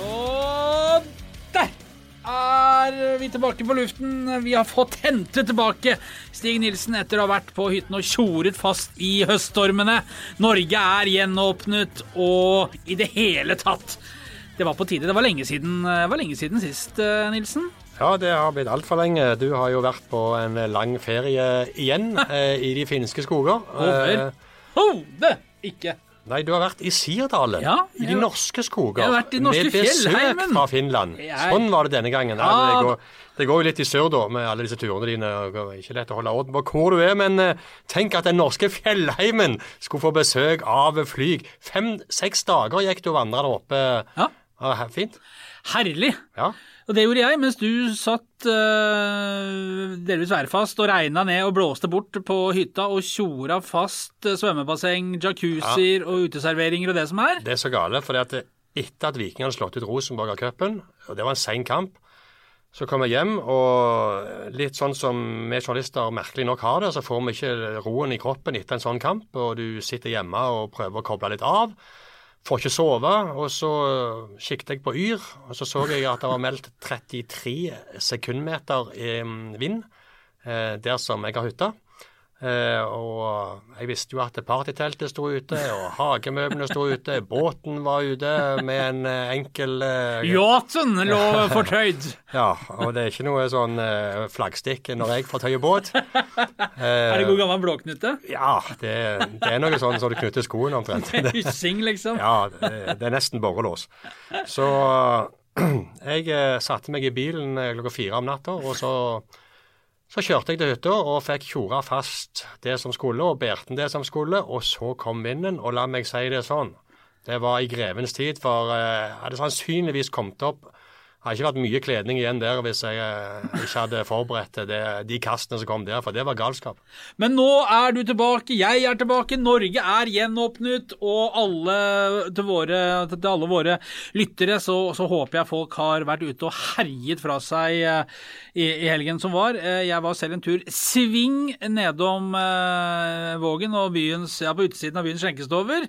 Og der er vi tilbake på luften. Vi har fått hentet tilbake Stig Nilsen etter å ha vært på hytten og tjoret fast i høststormene. Norge er gjenåpnet og i det hele tatt. Det var på tide. Det var lenge siden, var lenge siden sist, eh, Nilsen. Ja, det har blitt altfor lenge. Du har jo vært på en lang ferie igjen eh, i de finske skoger. Overhodet ikke. Nei, du har vært i Sirdalen. Ja, I de norske skoger. jeg har vært i norske med besøk fra Finland. Sånn var det denne gangen. Ja, det, går, det går jo litt i sør, da, med alle disse turene dine. og Det ikke lett å holde orden på hvor du er, men eh, tenk at den norske fjellheimen skulle få besøk av flyg. Fem-seks dager gikk du og vandra der oppe. Ja. Ja, fint. Herlig. Ja. Og det gjorde jeg, mens du satt øh, delvis værfast og regna ned og blåste bort på hytta og tjora fast øh, svømmebasseng, jacuzzier og uteserveringer og det som er. Det er så gale, for etter at Viking hadde slått ut Rosenborg av cupen, og det var en sein kamp, så kom jeg hjem, og litt sånn som vi journalister merkelig nok har det, så får vi ikke roen i kroppen etter en sånn kamp, og du sitter hjemme og prøver å koble litt av. Får ikke sove, og så kikket jeg på Yr, og så så jeg at det var meldt 33 sekundmeter i mm, vind eh, der som jeg har hytta. Eh, og jeg visste jo at partyteltet sto ute, og hagemøblene sto ute, båten var ute med en eh, enkel eh, Yachten lå fortøyd. Ja, og det er ikke noe sånn eh, flaggstikk når jeg fortøyer tøye båt. Er det god gammel blåknute? Ja, det, det er noe sånn som du knytter skoen omtrent. Hyssing, liksom. ja, det, det er nesten borrelås. Så jeg eh, satte meg i bilen eh, klokka fire om natta, og så, så kjørte jeg til hytta og fikk tjora fast det som skulle, og bærte det som skulle, og så kom vinden, og la meg si det sånn. Det var i grevens tid, for eh, jeg hadde sannsynligvis kommet opp har ikke vært mye kledning igjen der hvis jeg eh, ikke hadde forberedt det, de kastene som kom der, for det var galskap. Men nå er du tilbake, jeg er tilbake, Norge er gjenåpnet, og alle, til, våre, til alle våre lyttere så, så håper jeg folk har vært ute og herjet fra seg eh, i, i helgen som var. Eh, Jeg var selv en tur sving nedom eh, Vågen og byens, ja, på utsiden av byens skjenkestover.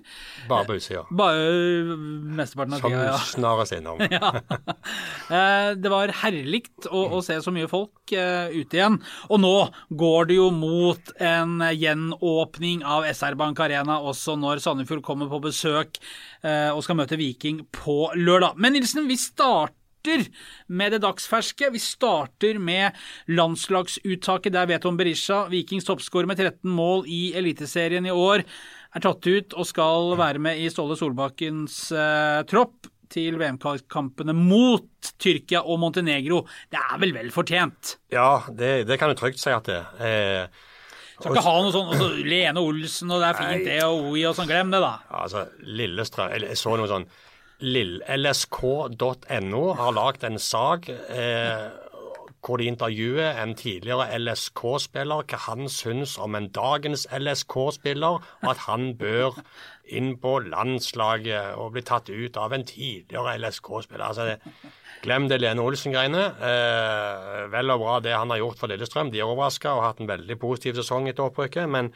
Bare på utsida. Bare mesteparten av Som tida, ja. snarest innom. Eh, Det var herlig å, å se så mye folk eh, ute igjen. Og nå går det jo mot en gjenåpning av SR Bank Arena, også når Sandefjord kommer på besøk eh, og skal møte Viking på lørdag. Men Nilsen, vi starter med det dagsferske. Vi starter med landslagsuttaket. Der vet om Berisha, Vikings toppskårer med 13 mål i Eliteserien i år, er tatt ut og skal være med i Ståle Solbakkens eh, tropp til VM-kampene mot Tyrkia og Montenegro. Det er vel vel fortjent? Ja, det, det kan du trygt si at det er. Eh, Skal ikke ha noe sånn altså, Lene Olsen og det er fint det og OI og sånn. Glem det, da. altså, Lillestrøm eller Jeg så noe sånn LSK.no har lagd en sak eh, hvor de intervjuer en tidligere LSK-spiller, hva han syns om en dagens LSK-spiller, og at han bør inn på landslaget og bli tatt ut av en tidligere LSK-spiller. Altså, glem det Lene Olsen-greiene. Eh, vel og bra det han har gjort for Lillestrøm. De er overraska og har hatt en veldig positiv sesong etter opprykket. men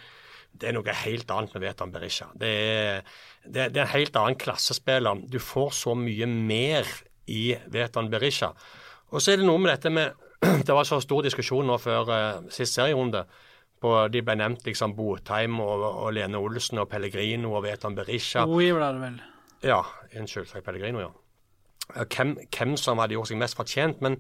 det er noe helt annet vi vet om Berisha. Det er, det, det er en helt annen klassespiller. Du får så mye mer i Veton Berisha. Og så er det noe med dette med Det var så stor diskusjon nå før uh, sist serierunde. På, de ble nevnt liksom Botheim og, og Lene Olsen og Pellegrino og Veton Berisha. OI var det vel. Ja, unnskyld, sa jeg Pellegrino, ja. Eh, Hvem, hvem som hadde gjort seg mest fortjent. Men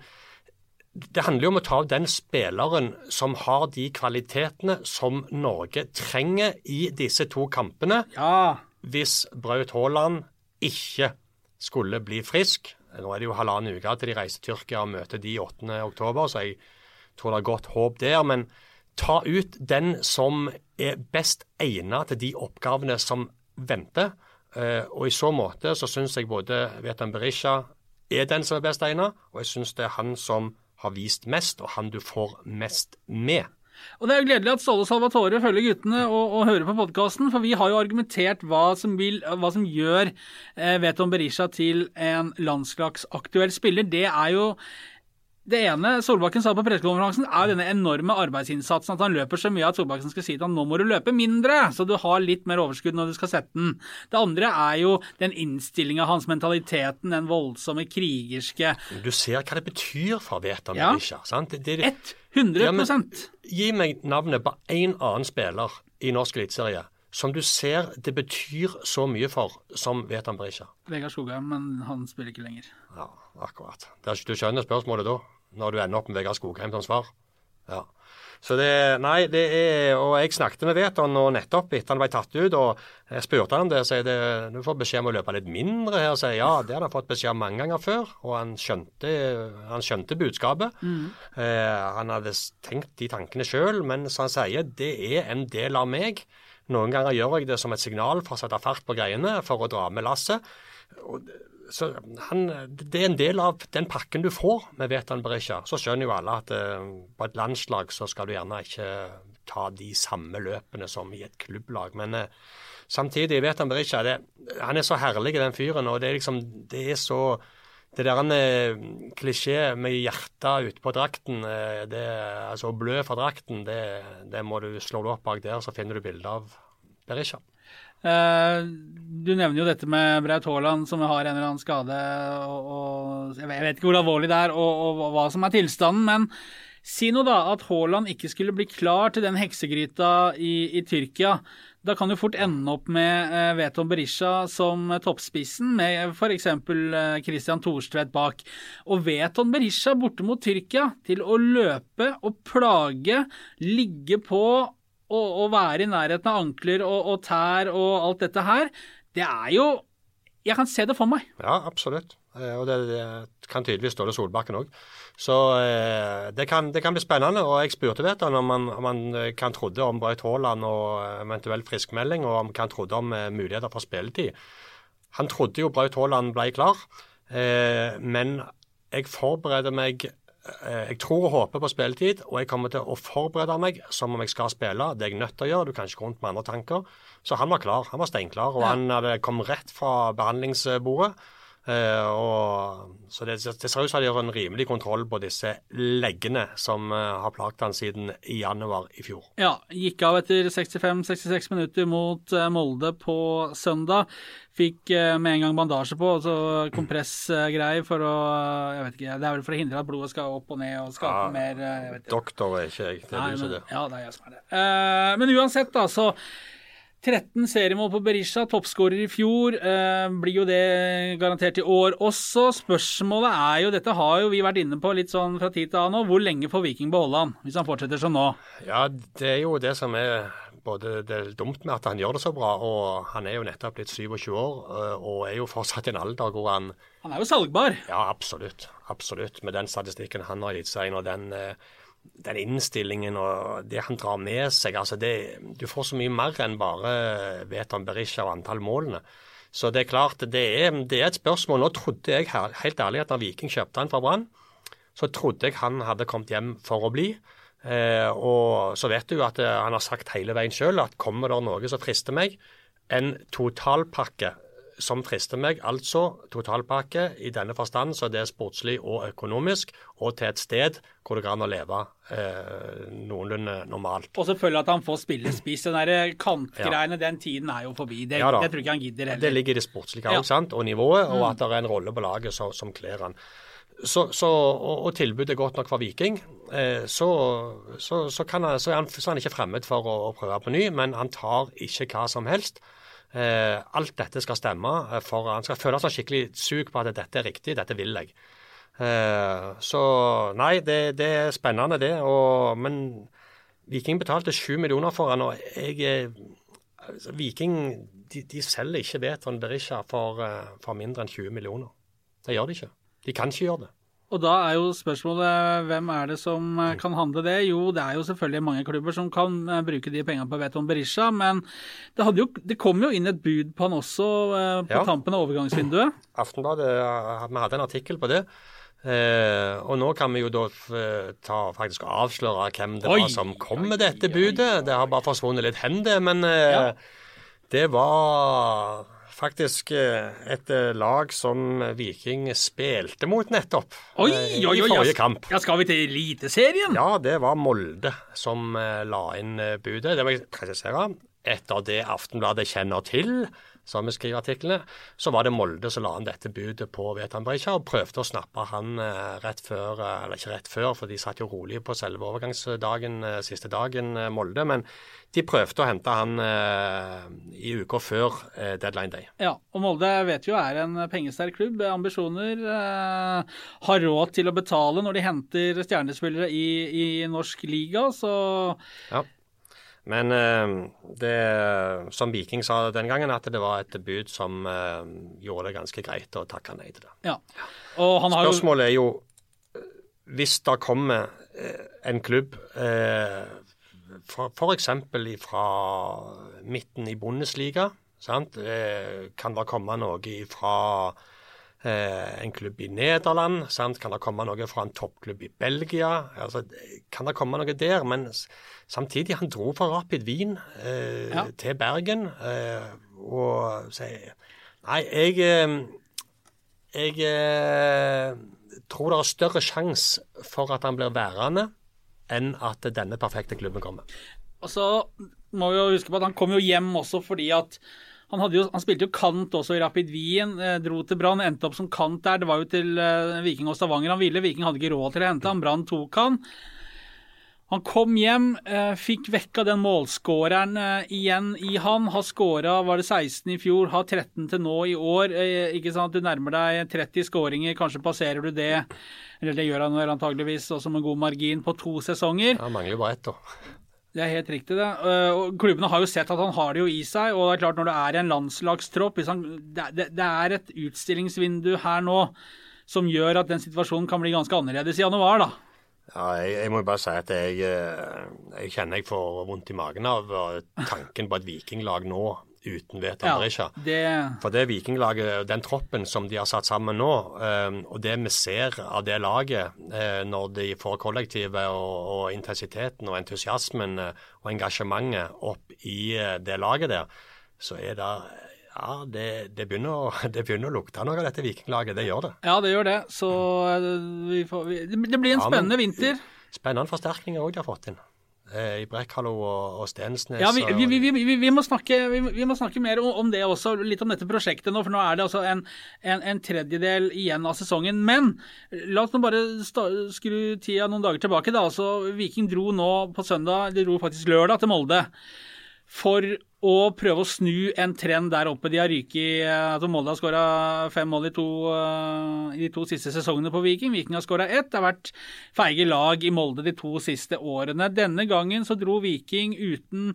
det handler jo om å ta av den spilleren som har de kvalitetene som Norge trenger i disse to kampene, Ja. hvis Braut Haaland ikke skulle bli frisk. Nå er det jo halvannen uke til de reiser til Tyrkia og møter de 8. oktober, så jeg tror det er godt håp der. Men ta ut den som er best egnet til de oppgavene som venter. Eh, og i så måte så syns jeg både Vetan Berisha er den som er best egnet, og jeg syns det er han som har vist mest, og han du får mest med. Og det er jo gledelig at Ståle Salvatore følger guttene og, og hører på podkasten, for vi har jo argumentert hva som, vil, hva som gjør eh, Veton Berisha til en landslagsaktuell spiller. Det er jo Det ene Solbakken sa på pressekonferansen, er denne enorme arbeidsinnsatsen. At han løper så mye at Solbakken skal si til ham nå må du løpe mindre, så du har litt mer overskudd når du skal sette den. Det andre er jo den innstillinga hans, mentaliteten, den voldsomme krigerske Du ser hva det betyr for Veton Ja. Berisha. sant? Det, det, 100 Ja, men Gi meg navnet på én annen spiller i norsk eliteserie som du ser det betyr så mye for som Veton Berisha. Vegard Skogheim, men han spiller ikke lenger. Ja, akkurat. Du skjønner spørsmålet da, når du ender opp med Vegard Skogheim som svar? Ja. Så det Nei, det er Og jeg snakket med Veton nå nettopp etter han ble tatt ut, og jeg spurte han det. Sier det, du får beskjed om å løpe litt mindre her. Sier ja, det hadde han fått beskjed om mange ganger før, og han skjønte, han skjønte budskapet. Eh, han hadde tenkt de tankene sjøl, men som han sier, det er en del av meg. Noen ganger gjør jeg det som et signal for å sette fart på greiene, for å dra med lasset. Og så han, Det er en del av den pakken du får med Vetan Berisha. Så skjønner jo alle at eh, på et landslag så skal du gjerne ikke ta de samme løpene som i et klubblag. Men eh, samtidig, Vetan Berisha, det, han er så herlig, den fyren. og Det er liksom, det er så det der han eh, klisjé med hjertet ute på drakten, det, altså blø fra drakten, det, det må du slå opp bak der, så finner du bilde av Berisha. Eh, du nevner jo dette med Braut Haaland som har en eller annen skade. Og, og Jeg vet ikke hvor alvorlig det er og, og, hva som er tilstanden, men si nå da at Haaland ikke skulle bli klar til den heksegryta i, i Tyrkia. Da kan du fort ende opp med eh, Veton Berisha som toppspissen, med f.eks. Eh, Christian Thorstvedt bak. Og Veton Berisha borte mot Tyrkia til å løpe og plage, ligge på å, å være i nærheten av ankler og, og tær og alt dette her, det er jo Jeg kan se det for meg. Ja, absolutt. Eh, Og det, det kan tydeligvis Ståle Solbakken òg. Så eh, det kan, det kan bli spennende. Og jeg spurte vet han om han, om han eh, kan trodde om Braut Haaland og eventuell friskmelding, og om han trodde om muligheter for spilletid. Han trodde jo Braut Haaland ble klar, men jeg forbereder meg Jeg tror og håper på spilletid, og jeg kommer til å forberede meg som om jeg skal spille. Det er jeg nødt til å gjøre. Du kan ikke gå rundt med andre tanker. Så han var klar. Han var steinklar, og han hadde kommet rett fra behandlingsbordet. Eh, og, så det, det ser ut som de har en rimelig kontroll på disse leggene som eh, har plaget han siden i januar i fjor. Ja, gikk av etter 65-66 minutter mot eh, Molde på søndag. Fikk med en gang bandasje på, altså kompressgreier for å Jeg vet ikke, det er vel for å hindre at blodet skal opp og ned og skape Ja, mer jeg vet ikke. Doktor er ikke jeg. Det er Nei, du som er det. Ja, det er jeg som er det. Men uansett, da, så 13 seriemål på Berisha, toppskårer i fjor. eh, blir jo det garantert i år også. Spørsmålet er jo, dette har jo vi vært inne på litt sånn fra tid til annen nå, hvor lenge får Viking beholde han, hvis han fortsetter som nå? Ja, det er jo det som er både det er dumt med at han gjør det så bra, og han er jo nettopp blitt 27 år øh, og er jo fortsatt i en alder hvor han Han er jo salgbar. Ja, absolutt. Absolutt. Med den statistikken han har gitt seg, og den, eh, den innstillingen og det han drar med seg altså det, Du får så mye mer enn bare Veton Berisha og antall målene. Så det er klart, det er, det er et spørsmål. Nå trodde jeg helt ærlig at når Viking kjøpte han fra Brann, så trodde jeg han hadde kommet hjem for å bli. Eh, og så vet du at eh, han har sagt hele veien sjøl at kommer det noe som frister meg, en totalpakke som frister meg, altså totalpakke i denne forstand, så det er sportslig og økonomisk, og til et sted hvor det går an å leve eh, noenlunde normalt. Og selvfølgelig at han får spille spiss. Den der kantgreiene, den tiden er jo forbi. Det, Ja det tror ikke han gidder heller. Det ligger i det sportslige Ja. Mm. også, og nivået, og at det er en rolle på laget som, som kler han. Så, så, og, og tilbudet er godt nok for Viking, eh, så, så, så, kan han, så, er han, så er han ikke fremmed for å, å prøve på ny, men han tar ikke hva som helst. Eh, alt dette skal stemme, eh, for han skal føle seg skikkelig sug på at dette er riktig, dette vil jeg. Eh, så nei, det, det er spennende det. Og, men Viking betalte sju millioner for han, og jeg altså, Viking de, de selger ikke Veton Berisha for, for mindre enn 20 millioner. Det gjør de ikke. De kan ikke gjøre det. Og da er jo spørsmålet hvem er det som eh, kan handle det? Jo, det er jo selvfølgelig mange klubber som kan eh, bruke de pengene på Veton Berisha, men det, hadde jo, det kom jo inn et bud på han også eh, på Ja. tampen av overgangsvinduet. Aftenbladet vi hadde en artikkel på det. Eh, og nå kan vi jo da ta, faktisk avsløre hvem det Oi, var som kom med dette budet. Det har bare forsvunnet litt hen, det. Men eh, Ja. det var faktisk eh, et eh, lag som Viking spilte mot nettopp Oi, eh, oi, i oi, forrige kamp. Ja, skal vi til Eliteserien? Ja, det var Molde som la inn budet. Det må jeg presisere. Etter det Aftenbladet kjenner til, som vi skriver artiklene, så var det Molde som la inn dette budet på Vetan Berisha og prøvde å snappe han eh, rett før, eh, eller ikke rett før, for de satt jo rolig på selve overgangsdagen, eh, siste dagen, Molde. Men de prøvde å hente han i uka før deadline day. Ja, og Molde vet jo er en pengesterk klubb. Ambisjoner. Har råd til å betale når de henter stjernespillere i, i norsk liga, så Ja. Men eh, det som Viking sa den gangen, at det var et bud som eh, gjorde det ganske greit å takke nei til det. ja. Jo Spørsmålet er jo eh, hvis det kommer en klubb eh, f.eks. fra midten i Bundesliga, sant? Kan det komme noe fra en klubb i Nederland? Sant? Kan det komme noe fra en toppklubb i Belgia? Altså, kan det komme noe der? Men samtidig, han dro fra Rapid Wien eh, Ja. til Bergen. Eh, og sier Nei, jeg eh, jeg eh, tror det er større sjanse for at han blir værende, enn at denne perfekte klubben kommer. Og så må vi jo huske på at han kom jo hjem også fordi at han, jo, han spilte jo kant også i Rapid Wien, eh, dro til Brann, endte opp som kant der. Det var jo til eh, Viking og Stavanger han ville. Viking hadde ikke råd til å hente han. Brann tok han. Han kom hjem, eh, fikk vekka den målskåreren igjen i han. Har skåra, var det 16 i fjor, har 13 til nå i år. Ikke sant, Du nærmer deg 30 skåringer, kanskje passerer du det. Eller det gjør han antageligvis også med god margin på to sesonger. Han mangler jo bare ett, da. Det er helt riktig, det. Eh, Og klubbene har jo sett at han har det jo i seg. Og det er klart, når det er en landslagstropp det, er et utstillingsvindu her nå som gjør at den situasjonen kan bli ganske annerledes i januar, da. Ja, jeg, jeg må bare si at jeg, eh, jeg kjenner jeg får vondt i magen av eh, tanken på et vikinglag nå uten Veton Berisha. det, For det vikinglaget, den troppen som de har satt sammen nå, eh, og det vi ser av det laget eh, når de får kollektivet og, og intensiteten og entusiasmen eh, og engasjementet opp i det laget der, så er det ja, det, det, begynner å, det begynner å lukte noe av dette vikinglaget. Det gjør det. ja, det gjør det. Så vi får, vi, det blir en Ja, men- spennende vinter. Spennende forsterkninger òg de har fått inn. Eh, I Brekkhallo og, og Stensnes. Ja, vi, vi, vi, vi, må snakke, må snakke mer om, om det også, litt om dette prosjektet nå. For nå er det altså en, en, en tredjedel igjen av sesongen. Men la oss nå bare skru tida noen dager tilbake. da, altså Viking dro nå på søndag, de dro faktisk lørdag til Molde. For å prøve å snu en trend der oppe. De har ryket altså Molde har skåra fem mål i, to, eh, i de to siste sesongene på Viking. Viking har skåra ett. Det har vært feige lag i Molde de to siste årene. Denne gangen så dro Viking uten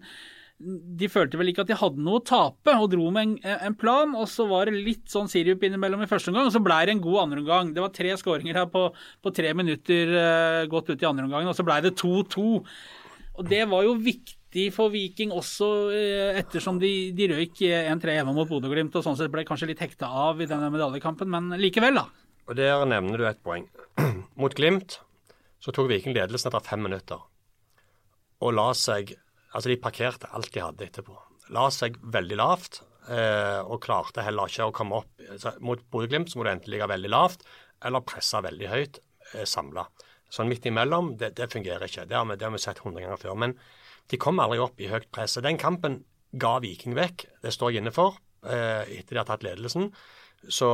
de følte vel ikke at de hadde noe å tape, og dro med en, en plan. og Så var det litt sånn sirup innimellom i første omgang, og så ble det en god andreomgang. Det var tre skåringer her på, på tre minutter uh, godt ut i andre omgangen, og så ble det 2-2. Og Det var jo viktig for Viking også, eh, ettersom de, de røyk 1-3 hjemme mot Bodø-Glimt, og sånn sett ble kanskje litt hekta av i denne medaljekampen, men likevel, da. Og Der nevner du et poeng. Mot Glimt så tok Viking ledelsen etter fem minutter. Og la seg Altså, de parkerte alt de hadde etterpå. La seg veldig lavt, eh, og klarte heller ikke å komme opp. Så mot Bodø-Glimt så må du enten ligge veldig lavt eller presse veldig høyt eh, samla. Sånn midt imellom, det, det fungerer ikke. Det har, vi, det har vi sett hundre ganger før. Men de kom aldri opp i høyt press. Den kampen ga Viking vekk. Det står jeg inne for, eh, etter de har tatt ledelsen. Så,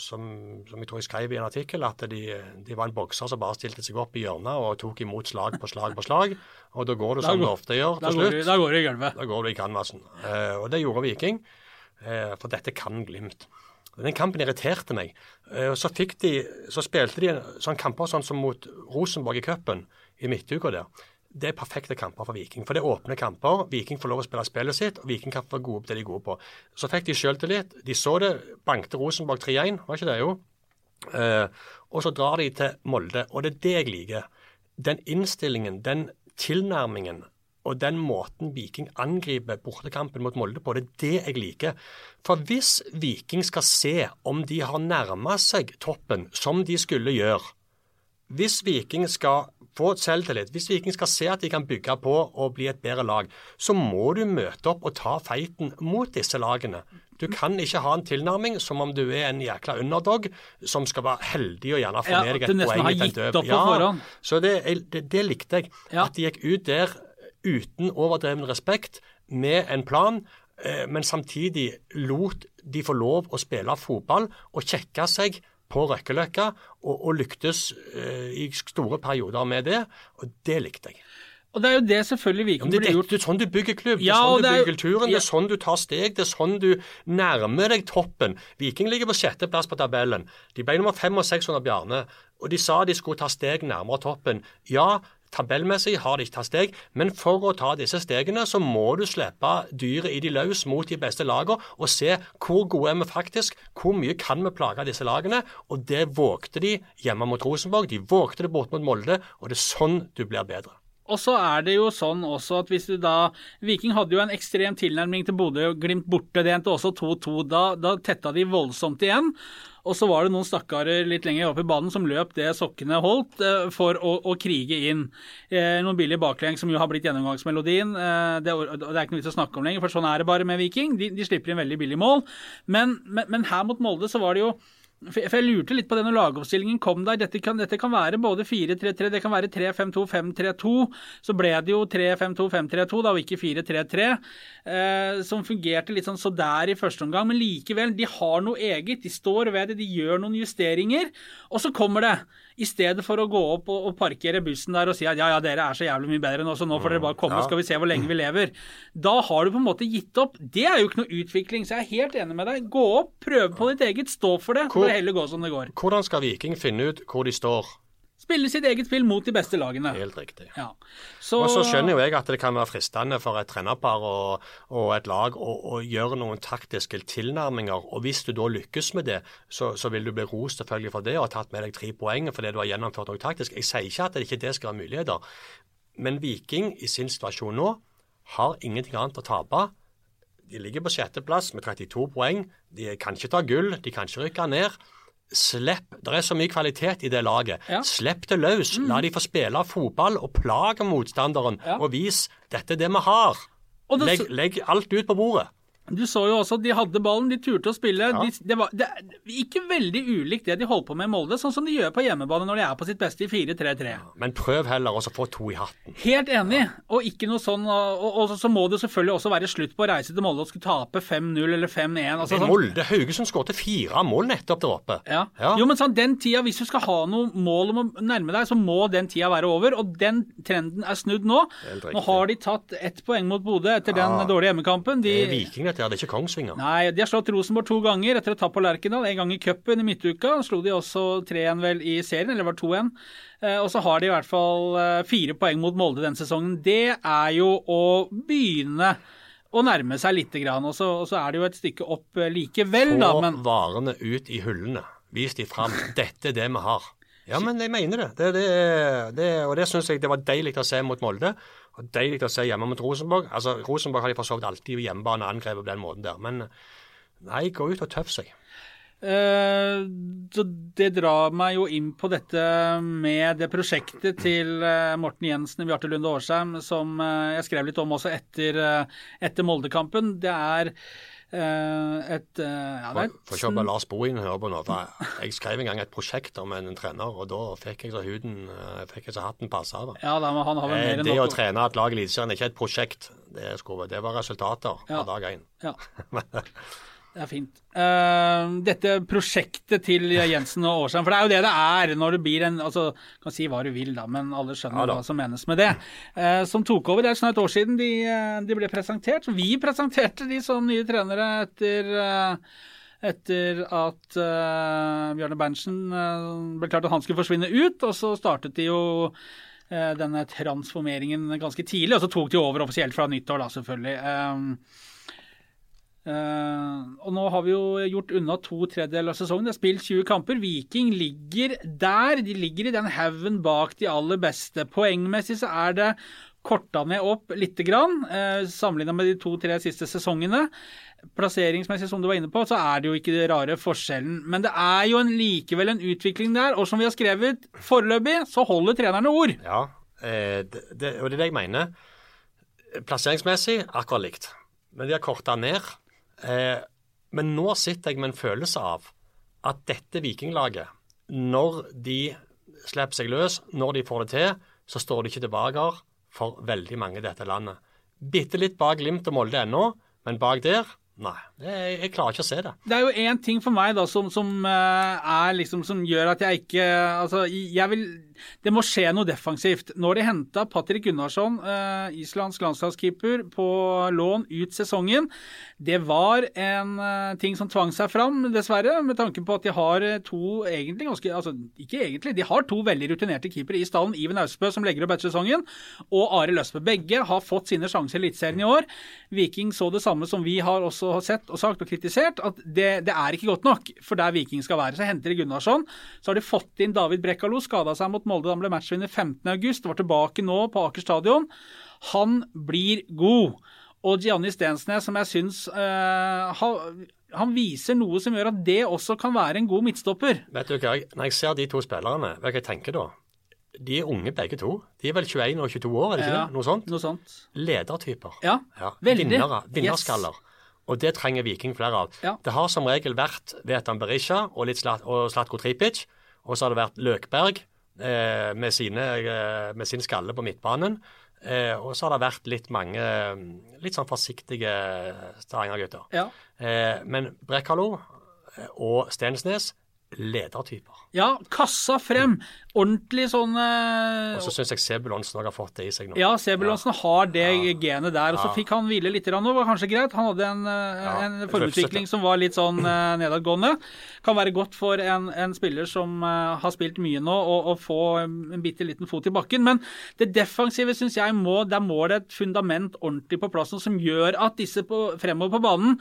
som, som jeg tror jeg skrev i en artikkel, at de, de var en bokser som bare stilte seg opp i hjørnet og tok imot slag på slag på slag. Og da går det som det ofte gjør til slutt. da går det i gulvet. Da går du i canvasen. Eh, og det gjorde Viking, eh, for dette kan Glimt. Den kampen irriterte meg. Eh, så, de, så spilte de sånne kamper sånn som mot Rosenborg i cupen i midtuka der. Det er perfekte kamper for Viking. For det er åpne kamper. Viking får lov å spille spillet sitt, og Viking kan få gode på det de er gode på. Så fikk de sjøltillit. De så det. Bankte Rosenborg 3-1, var ikke det jo? Eh, og så drar de til Molde, og det er det jeg liker. Den innstillingen, den tilnærmingen og den måten Viking angriper bortekampen mot Molde på, det er det jeg liker. For hvis Viking skal se om de har nærma seg toppen, som de skulle gjøre, hvis Viking skal få selvtillit, hvis Viking skal se at de kan bygge på og bli et bedre lag, så må du møte opp og ta feiten mot disse lagene. Du kan ikke ha en tilnærming som om du er en jækla underdog som skal være heldig og gjerne få Ja, med deg et poeng i den opp Ja. Så det, det, det likte jeg. Ja. At de gikk ut der uten overdreven respekt, med en plan, eh, men samtidig lot de få lov å spille fotball og kjekke seg på Røkkeløkka, og, og lyktes eh, i store perioder med det. Og det likte jeg. Og det er jo det selvfølgelig Ja, det, er gjort. det, er sånn du bygger klubb, det er sånn du er bygger kulturen, kulturen, det er sånn du tar steg, det er sånn du nærmer deg toppen. Viking ligger på sjetteplass på tabellen. De ble nummer fem og seks under Bjarne, og de sa de skulle ta steg nærmere toppen. Ja, tabellmessig har de ikke tatt steg, men for å ta disse stegene, så må du slippe dyret i de løs mot de beste lagene, og se hvor gode er vi faktisk, hvor mye kan vi plage disse lagene. Og det vågte de hjemme mot Rosenborg, de vågte det bort mot Molde, og det er sånn du blir bedre. Og så er det jo sånn også at hvis du da Viking hadde jo en ekstrem tilnærming til Bodø-Glimt borte. Det endte også 2-2. Da, da tetta de voldsomt igjen. Og så var det noen stakkarer litt lenger opp i banen som løp det sokkene holdt, eh, for å, å krige inn. Eh, noen billige baklengs som jo har blitt gjennomgangsmelodien. Eh, det, er- det er ikke noe vits å snakke om lenger, for sånn er det bare med Viking. De, de slipper inn veldig billige mål. Men, men, men her mot Molde så var det jo for jeg lurte litt på det når lagoppstillingen kom der. Dette kan, dette kan være både 4-3-3, det kan være 3-5-2, 5-3-2. Så ble det jo 3-5-2, 5-3-2, da, og ikke 4-3-3. Eh, som fungerte litt sånn så der i første omgang. Men likevel, de har noe eget. De står ved det, de gjør noen justeringer. Og så kommer det. I stedet for å gå opp og, og parkere bussen der og si at ja, ja, dere er så jævlig mye bedre nå, så nå får dere bare komme, Ja. skal vi se hvor lenge vi lever. Da har du på en måte gitt opp. Det er jo ikke noe utvikling, så jeg er helt enig med deg. Gå opp, prøve på ditt eget, stå for det. Hvor- For det heller gå som det går. Hvordan skal Viking finne ut hvor de står? Spille sitt eget spill mot de beste lagene. Helt riktig. Ja. Så, Og så skjønner jo jeg at det kan være fristende for et trenerpar og, og et lag å, å gjøre noen taktiske tilnærminger. Og hvis du da lykkes med det, så, så vil du bli rost selvfølgelig for det og ha tatt med deg tre poeng fordi du har gjennomført noe taktisk. Jeg sier ikke at det ikke det skal være muligheter, men Viking i sin situasjon nå har ingenting annet å tape. De ligger på sjetteplass med 32 poeng. De kan ikke ta gull, de kan ikke rykke ned. Slipp. Det er så mye kvalitet i det laget. Ja. Slipp det løs. La de få spille fotball og plage motstanderen. Ja. Og vis dette er det vi har. Det- Legg, legg alt ut på bordet. Du så jo også at de hadde ballen, de turte å spille. De, det var det, ikke veldig ulikt det de holdt på med i Molde, sånn som de gjør på hjemmebane når de er på sitt beste i 4-3-3. Men prøv heller også å få to i hatten. Helt enig, og ikke noe sånn Og, og så må det selvfølgelig også være slutt på å reise til Molde og skulle tape 5-0 eller 5-1. Altså, sånn, Molde Haugesund skåret fire mål nettopp der oppe. ja. Ja. Jo, men sånn, den tida, Hvis du skal ha noe mål om å nærme deg, så må den tida være over. Og den trenden er snudd nå. Nå har de tatt ett poeng mot Bodø etter den dårlige hjemmekampen. De, Det er Viking, dette her, det er ikke Kongsvinger. Nei, de har slått Rosenborg to ganger etter å ta på Lerkendal. En gang i cupen i midtuka. Slo de også 3-1 vel i serien, eller var 2-1? Eh, og så har de i hvert fall eh, fire poeng mot Molde denne sesongen. Det er jo å begynne å nærme seg lite grann. Og så, og så er det jo et stykke opp likevel, likevel, da. Få Men varene ut i hullene. Vis de fram. Dette er det vi har. Ja, men jeg mener det. det, det, det og det syns jeg det var deilig å se mot Molde. Og deilig å se hjemme mot Rosenborg. Altså, Rosenborg har de for så vidt alltid hjemmebane angrepet på den måten der. Men nei, gå ut og tøff seg. Uh, det drar meg jo inn på dette med det prosjektet til eh, Morten Jensen og Bjarte Lunde Årsheim, som eh, jeg skrev litt om også etter, etter Moldekampen. Det er et eh, ja, det ikke håpe Lars Bohin hører på nå. Jeg skrev en gang et prosjekt om en trener, og da fikk jeg så huden eh, fikk jeg så hatten passa. da. Ja, vel Eh, Det å trene et lag i Eliteserien er ikke et prosjekt. Det, skulle, det var resultater Ja. fra dag én. Ja. Det er fint. Uh, dette prosjektet til Jensen og Årsheim, for det er jo det det er når det blir en altså, kan si hva du vil, da, men alle skjønner Ja hva som menes med det. Uh, som tok over, det er snart et år siden de, eh, de ble presentert. Vi presenterte de som nye trenere etter uh, etter at Bjørne Berntsen ble klart at han skulle forsvinne ut, og så startet de jo denne transformeringen ganske tidlig, og så tok de over offisielt fra nyttår, da, selvfølgelig. Eh, og nå har vi jo gjort unna to tredjedeler av sesongen. Det er spilt 20 kamper. Viking ligger der. De ligger i den haugen bak de aller beste. Poengmessig så er det korta ned opp lite grann, eh, sammenligna med de to-tre siste sesongene. Plasseringsmessig, som du var inne på, så er det jo ikke den rare forskjellen. Men det er jo en, likevel en utvikling der, og som vi har skrevet, foreløpig så holder trenerne ord. Ja, eh, det, det, og det er det jeg mener. Plasseringsmessig akkurat likt, men de har korta ned. Eh, men nå sitter jeg med en følelse av at dette vikinglaget, når de slipper seg løs, når de får det til, så står de ikke tilbake for veldig mange i dette landet. Bitte litt bak Glimt og Molde ennå, men bak der Nei, jeg, jeg, klarer ikke å se det. Det er jo én ting for meg da som, som, uh, liksom, som, gjør at jeg ikke Altså, jeg vil det må skje noe defensivt. Når de henta Patrick Gunnarsson, uh, islandsk landslagskeeper, på lån ut sesongen, det var en uh, ting som tvang seg fram, dessverre, med tanke på at de har eh, to egentlig ganske Altså, ikke egentlig, de har to veldig rutinerte keepere i stallen. Iven Austbø, som legger opp etter sesongen, og Arild Østbø. Begge har fått sine sjanser i Eliteserien i år. Viking så det samme som vi har også sett og sagt og kritisert, at det, det er ikke godt nok for der Viking skal være. Så henter de Gunnarsson. Så har de fått inn David Brekkalo, skada seg mot Molde. Han ble matchvinner 15.8, var tilbake nå på Aker stadion. Han blir god. Og Gianni Stensnes, som jeg syns uh, han, han viser noe som gjør at det også kan være en god midtstopper. Vet du hva, Når jeg ser de to spillerne, hva jeg tenker da? De er unge begge to. De er vel 21 og 22 år, er det ikke ja, det? Noe sånt? Noe sånt. Ledertyper. Ja, ja. veldig. Vinnere. Vinnerskaller. Yes. Og det trenger Viking flere av. Ja. Det har som regel vært Vetan Berisha og, litt Slat og Slatko Tripic. Og så har det vært Løkberg eh, med, sine, eh, med, sin skalle på midtbanen. Eh, og så har det vært litt mange litt sånn forsiktige Stavanger-gutter. Ja. Eh, men Brekkalo og Stensnes ledertyper. Ja, kassa frem. Ordentlig sånn uh... Og så syns jeg Sebulonsen har fått det i seg nå. Ja, Sebulonsen ja. har det ja. genet der. Og så fikk han hvile litt nå, var kanskje greit. Han hadde en, ja. en formutvikling som var litt sånn uh, nedadgående. Kan være godt for en, en spiller som har spilt mye nå, å få en bitte liten fot i bakken. Men det defensive syns jeg må Der må det et fundament ordentlig på plassen som gjør at disse på, fremover på banen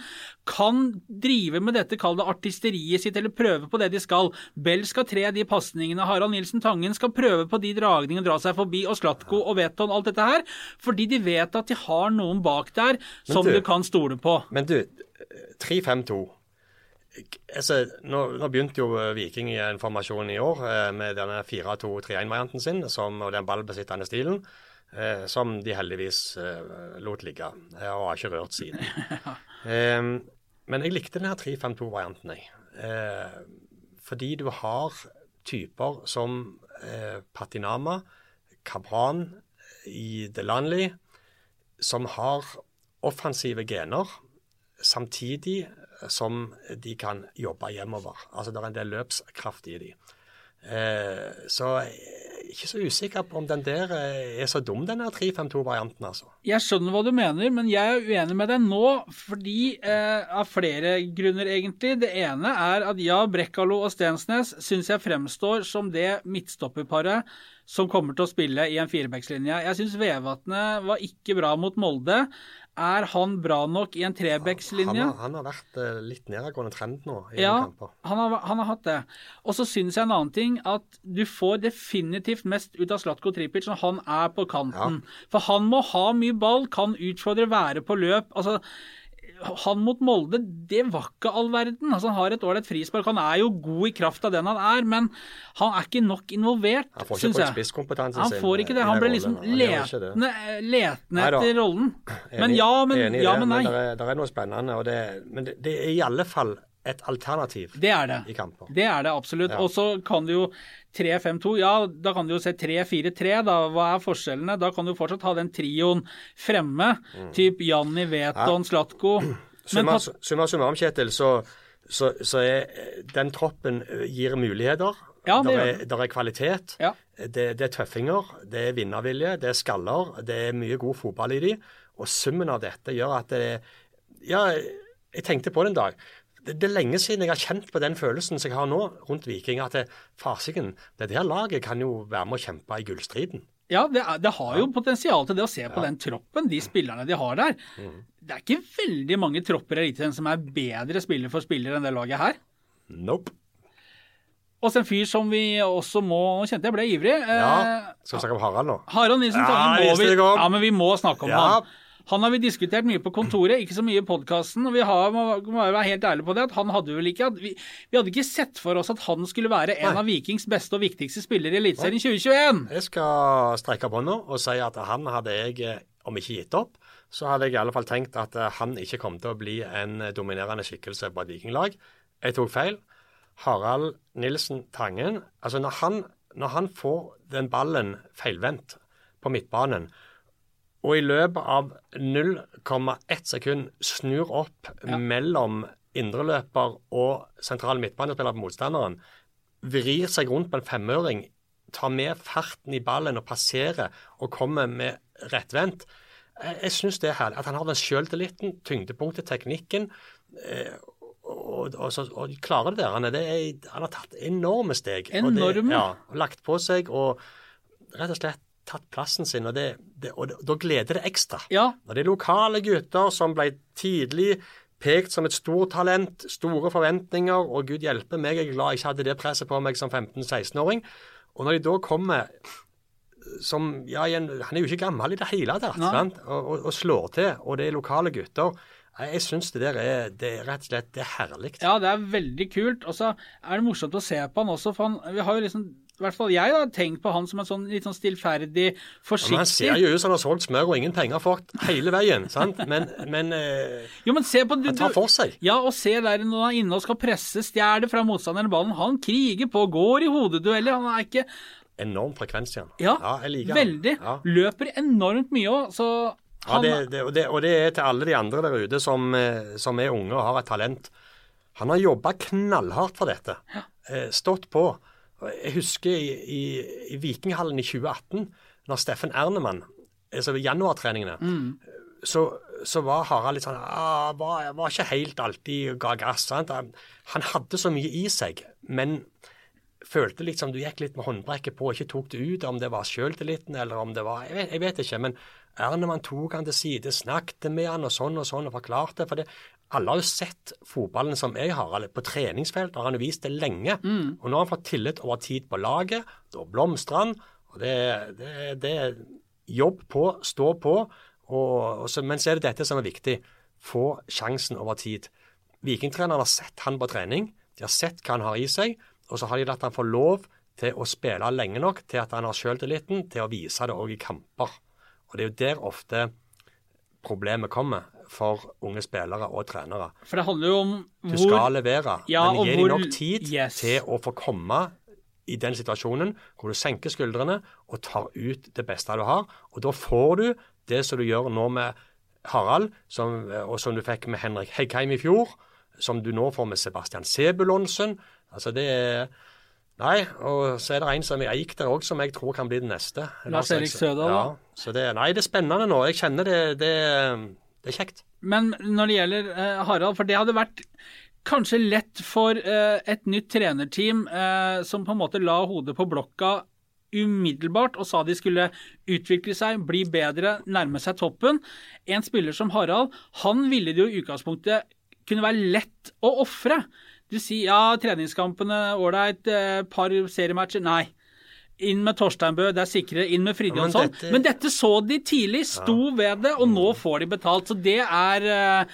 kan drive med dette, kall det artisteriet sitt, eller prøve på det de skal. Bell skal tre de pasningene. Harald Nilsen Tangen skal prøve på de dragningene, dra seg forbi, og Slatko og Veton, alt dette her. Fordi de vet at de har noen bak der som du, du kan stole på. Men du, 3-5-2 altså, nå, nå, begynte jo Viking i en formasjon i år eh, med denne 4-2-3-1-varianten sin som, og den ballbesittende stilen, eh, som de heldigvis eh, lot ligge. eh, og har ikke rørt siden. Eh, men jeg likte denne 3-5-2-varianten, jeg. Fordi du har typer som eh, Patinama, Kabran i Delanley, som har offensive gener, samtidig som de kan jobbe hjemover. Altså Det er en del løpskraft i de. Eh, så ikke så usikker på om den der er så dum, den 3-5-2-varianten, altså. Jeg skjønner hva du mener, men jeg er uenig med deg nå fordi eh, av flere grunner, egentlig. Det ene er at ja, Brekkalo og Stensnes syns jeg fremstår som det midtstopperparet som kommer til å spille i en firebackslinje. Jeg syns Vevatnet var ikke bra mot Molde. Er han bra nok i en trebackslinje? Han, har- han har vært eh, litt nedadgående trend nå i Ja, kamper. han har, han har hatt det. Og så syns jeg en annen ting, at du får definitivt mest ut av Slatko Tripic når han er på kanten. For han må ha mye ball, kan utfordre, være på løp. Altså, han mot Molde, det var ikke all verden. Altså, han har et ålreit frispark. Han er jo god i kraft av den han er, men han er ikke nok involvert, Han får ikke spisskompetansen brukt jeg. spisskompetansen Han får ikke det. Han ble liksom letende, letende etter rollen. Men ja, men, enig ja, men nei. det er, det er noe spennende. Og det, men det, det er i alle fall et alternativ Det er det. i kamper. Det er det absolutt. Ja. Og så kan du jo 3-5-2, ja, da kan du jo se 3-4-3, da. Hva er forskjellene? Da kan du fortsatt ha den trioen fremme. Mm. Typ Janni, Veton, Slatko. Summa summa summarum, Kjetil, så, så, så er den troppen eh, gir muligheter. Ja, det der, er, der er kvalitet. Ja. Det, det er tøffinger, det er vinnervilje, det er skaller. Det er mye god fotball i de. Og summen av dette gjør at det Ja, jeg tenkte på det en dag. Det, det er lenge siden jeg har kjent på den følelsen som jeg har nå rundt Viking, at det, fasiken, det der laget kan jo være med å kjempe i gullstriden. Ja, det, er, det har jo potensial til det å se på den troppen, de spillerne de har der. Mm. Det er ikke veldig mange tropper i Eliteserien som er bedre spiller for spiller enn det laget her. Nope. også en fyr som vi også må Nå kjente jeg ble ivrig. Eh, Ja. Skal vi snakke om Harald nå? Harald Nilsen Ja, Tangen må vi. Ja, men vi må snakke om Ja. han. Han har vi diskutert mye på kontoret, ikke så mye i podkasten. Og vi har, må, må være helt ærlige på det, at han hadde vel ikke at vi, vi hadde ikke sett for oss at han skulle være en Nei. av Vikings beste og viktigste spillere i Eliteserien 2021. Jeg skal strekke bånda og si at han hadde jeg, eh, om ikke gitt opp, så hadde jeg i alle fall tenkt at eh, han ikke kom til å bli en dominerende skikkelse på et vikinglag. Jeg tok feil. Harald Nilsen Tangen altså når han, når han får den ballen feilvendt på midtbanen, og i løpet av 0,1 sekund snur opp mellom indreløper og sentral midtbanespiller på motstanderen, vrir seg rundt på en femøring, tar med farten i ballen og passerer og kommer med rettvendt. Jeg, syns det er herlig. At han har den sjøltilliten, tyngdepunktet, teknikken. Eh, og, og, så, og klarer det der. Han, det er, han har tatt enorme steg. Og det, ja, lagt på seg og rett og slett tatt plassen sin. Og, det, det, og det, da gleder det ekstra. Ja, Når det er lokale gutter som ble tidlig pekt som et stort talent, store forventninger, og gud hjelpe meg, jeg er glad jeg ikke hadde det presset på meg som 15-16-åring. Og når de da kommer som ja, Han er jo ikke gammel i det hele tatt, Og, og, og slår til, og det er lokale gutter. Jeg, jeg syns det der er, det er rett og slett det er herlig. ja, det er veldig kult. Og så er det morsomt å se på han også, for han, vi har jo liksom i hvert fall jeg har tenkt på han som en sånn litt sånn stillferdig, forsiktig. Men han ser jo ut som han har solgt smør og ingen penger fått hele veien. sant? Men, men eh, Jo, men se på du, han tar for seg. Ja, og se der når han er inne og skal presse, stjeler fra motstanderen ballen. Han kriger på, går i hodedueller. Han er ikke Enorm frekvens igjen. Ja, Ja, jeg liker veldig. Ja. Løper enormt mye òg, så Ja, det, det, og, det, og det er til alle de andre der ute som, eh, som er unge og har et talent. Han har jobba knallhardt for dette. Eh, stått på. Jeg husker i, i, i Vikinghallen i 2018, når Steffen Ernemann altså ved januartreningene, så, så var Harald litt sånn ah, var, var ikke helt alltid ga gass. Sant? Han han hadde så mye i seg, men følte liksom du gikk litt med håndbrekket på og ikke tok det ut, om det var sjøltilliten eller om det var Jeg vet, jeg vet ikke. Men Ernemann tok han til side, snakket med han og sånn og sånn og forklarte. For det, alle har jo sett fotballen som jeg har, eller på treningsfelt har han jo vist det lenge. Og nå har han fått tillit over tid på laget. Da blomstrer han. Og det, det, det er jobb på, stå på. Og, og så, men så er det dette som er viktig. Få sjansen over tid. Vikingtreneren har sett han på trening. De har sett hva han har i seg, og så har de latt han få lov til å spille lenge nok til at han har sjøltilliten til å vise det òg i kamper. Og Det er jo der ofte problemet kommer for unge spillere og trenere. For det handler jo om hvor Du skal levere, Ja, men gi dem nok tid yes. til å få komme i den situasjonen hvor du senker skuldrene og tar ut det beste du har. Og da får du det som du gjør nå med Harald, som, og som du fikk med Henrik Heggheim i fjor, som du nå får med Sebastian Sebulonsen. Altså det er Nei, og så er det en som jeg gikk der òg, som jeg tror kan bli den neste. Lars Erik Sødal, Ja, så det, nei, det er spennende nå. Jeg kjenner det, det, det er kjekt. Men når det gjelder eh, Harald, for det hadde vært kanskje lett for eh, et nytt trenerteam eh, som på en måte la hodet på blokka umiddelbart og sa de skulle utvikle seg, bli bedre, nærme seg toppen. En spiller som Harald, han ville det jo i utgangspunktet kunne være lett å ofre. Du sier ja, treningskampene ålreit, eh, par seriematcher. Nei. Inn med Torsteinbø, det er sikrere. Inn med Fridtjonsson. Men men, dette- dette så de tidlig, sto ved det, og nå får de betalt. Så det er eh,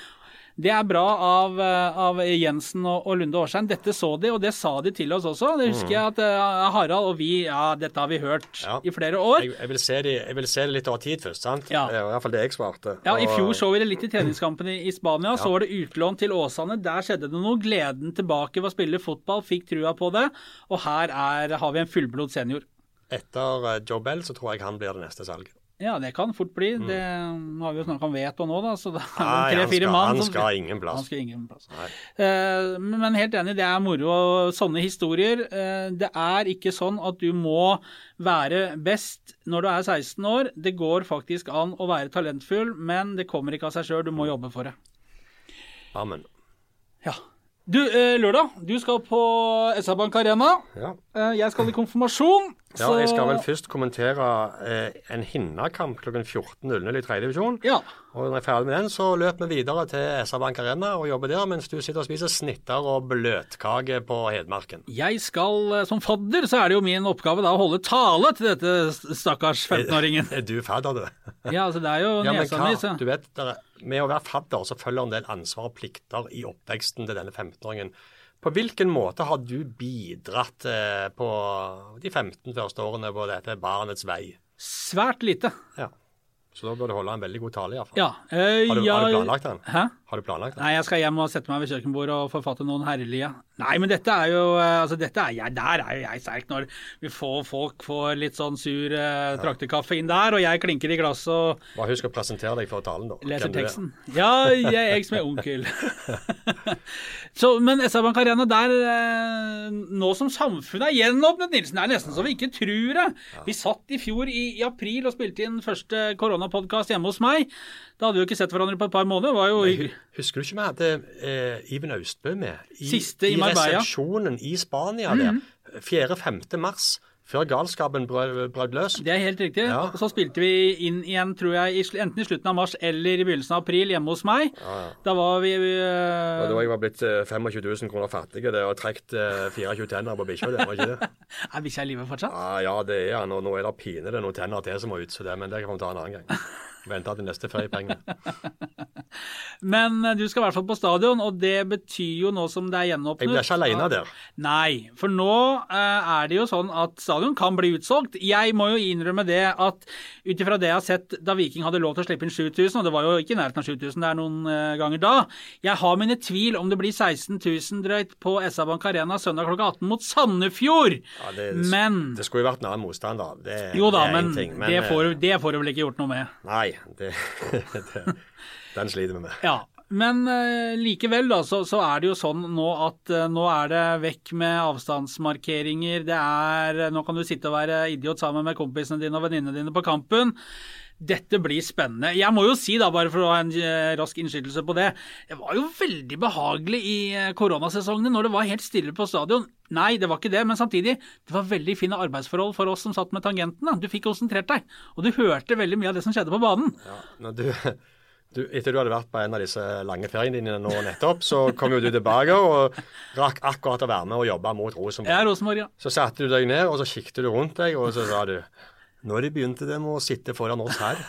det er bra av, eh, av Jensen og, og Lunde Årstein. Dette så de, og det sa de til oss også. Det husker jeg at uh, Harald og vi Ja, dette har vi hørt Ja. i flere år. Jeg, jeg, vil se det, jeg vil se det litt over tid først, sant? Ja. I hvert fall det jeg svarte. Ja, I fjor så vi det litt i treningskampen i, i Spania. Så var det utlån til Åsane. Der skjedde det noe. Gleden tilbake ved å spille fotball, fikk trua på det. Og her er, har vi en fullblod senior. Etter eh, Joe Bell så tror jeg han blir det neste salget. Ja, det kan fort bli. Det nå har vi jo snakka om Veto nå, da. Så det er det Nei, han tre-fire mann. han skal skal ingen plass. Han skal ingen plass. Eh, men helt enig, det er moro. Sånne historier. Uh, det er ikke sånn at du må være best når du er 16 år. Det går faktisk an å være talentfull, men det kommer ikke av seg sjøl. Du må jobbe for det. Amen. Ja. Du, eh, lørdag, du skal på SR Bank Arena. Ja. Eh, jeg skal i konfirmasjon. Ja, Så- Jeg skal vel først kommentere eh, en Hinna-kamp klokken 14.00 i tredje divisjon. Ja. Og når jeg er ferdig med den, så løper vi videre til SR Bank Arena og jobber der, mens du sitter og spiser snitter og bløtkake på Hedmarken. Jeg skal, eh, som fadder, så er det jo min oppgave da å holde tale til dette stakkars 15-åringen. Er du fadder, du? Ja, altså det er jo Ja, nesa mi, så Du vet, der, Med å være fadder så følger en del ansvar og plikter i oppveksten til denne 15-åringen. På hvilken måte har du bidratt eh, på de 15 første årene på dette barnets vei? Svært lite. Ja. Så da bør du holde en veldig god tale, iallfall. Ja. eh, Har, du- ja, har du planlagt den? Hæ? Har du planlagt den? Nei, jeg skal hjem og sette meg ved kjøkkenbordet og forfatte noen herlige. Nei, men dette er jo eh, Altså, dette er jeg Der er jo jeg sterk når vi får folk får litt sånn sur eh, traktekaffe inn der, og jeg klinker i glasset og Bare husk å presentere deg for talen, da. leser er. teksten. Ja, jeg er jeg som er onkel. så, men SR Bank Arena der eh, Nå som samfunnet er gjenåpnet, Nilsen, det er nesten så vi ikke tror det. Vi satt i fjor i, i april og spilte inn første koronapodkast hjemme hos meg. Da hadde vi jo ikke sett hverandre på et par måneder. Var jo Nei, Husker du ikke vi hadde eh, Iben Austbø med? I, Siste i Marbella. resepsjonen i Spania der. 4.-5. mars, før galskapen brøt løs. Det er helt riktig. Ja. Og så spilte vi inn igjen, tror jeg, enten i slutten av mars eller i begynnelsen av april hjemme hos meg. Da var vi vi uh... da jeg var blitt eh, 25 000 kroner fattig det, og trukket eh, 24 tenner på bikkja, det var ikke det? Er bikkja i live fortsatt? Ja, ja, det er han. Og nå er det pinlig noen tenner til som må ut, så det, men det kan vi ta en annen gang. Vente til neste feriepenger. Men eh, du skal i hvert fall på stadion, og det betyr jo nå som det er gjenåpnet Jeg blir ikke alene der. Nei, for nå eh, er det jo sånn at stadion kan bli utsolgt. Jeg må jo innrømme det at ut ifra det jeg har sett da Viking hadde lov til å slippe inn 7000, og det var jo ikke i nærheten av 7000, det er noen eh, ganger da Jeg har mine tvil om det blir 16 000 drøyt på SA Bank Arena søndag klokka 18 mot Sandefjord. Ja, det, men det skulle jo vært en annen motstander. Det, Jo da, det men, en ting. det, får, det får du vel ikke gjort noe med. Nei, det, det, den sliter vi med. Ja, men eh, likevel da, så, så er det jo sånn nå at eh, nå er det vekk med avstandsmarkeringer. Det er, nå kan du sitte og være idiot sammen med kompisene dine og venninnene dine på kampen. Dette blir spennende. Jeg må jo si, da, bare for å ha en eh, rask innskytelse på det, det var jo veldig behagelig i eh, koronasesongene når det var helt stille på stadion. Nei, det var ikke det, men samtidig, det var veldig fine arbeidsforhold for oss som satt med tangentene. Du fikk konsentrert deg, og du hørte veldig mye av det som skjedde på banen. Ja, når du, du, etter du hadde vært på en av disse lange feriene dine nå nettopp, så kom jo du tilbake og rakk akkurat å være med og jobbe mot Rosenborg. Ja, Rosenborg, ja. Så satte du deg ned, og så kikket du rundt deg, og så sa du når de begynte de med å sitte foran oss her.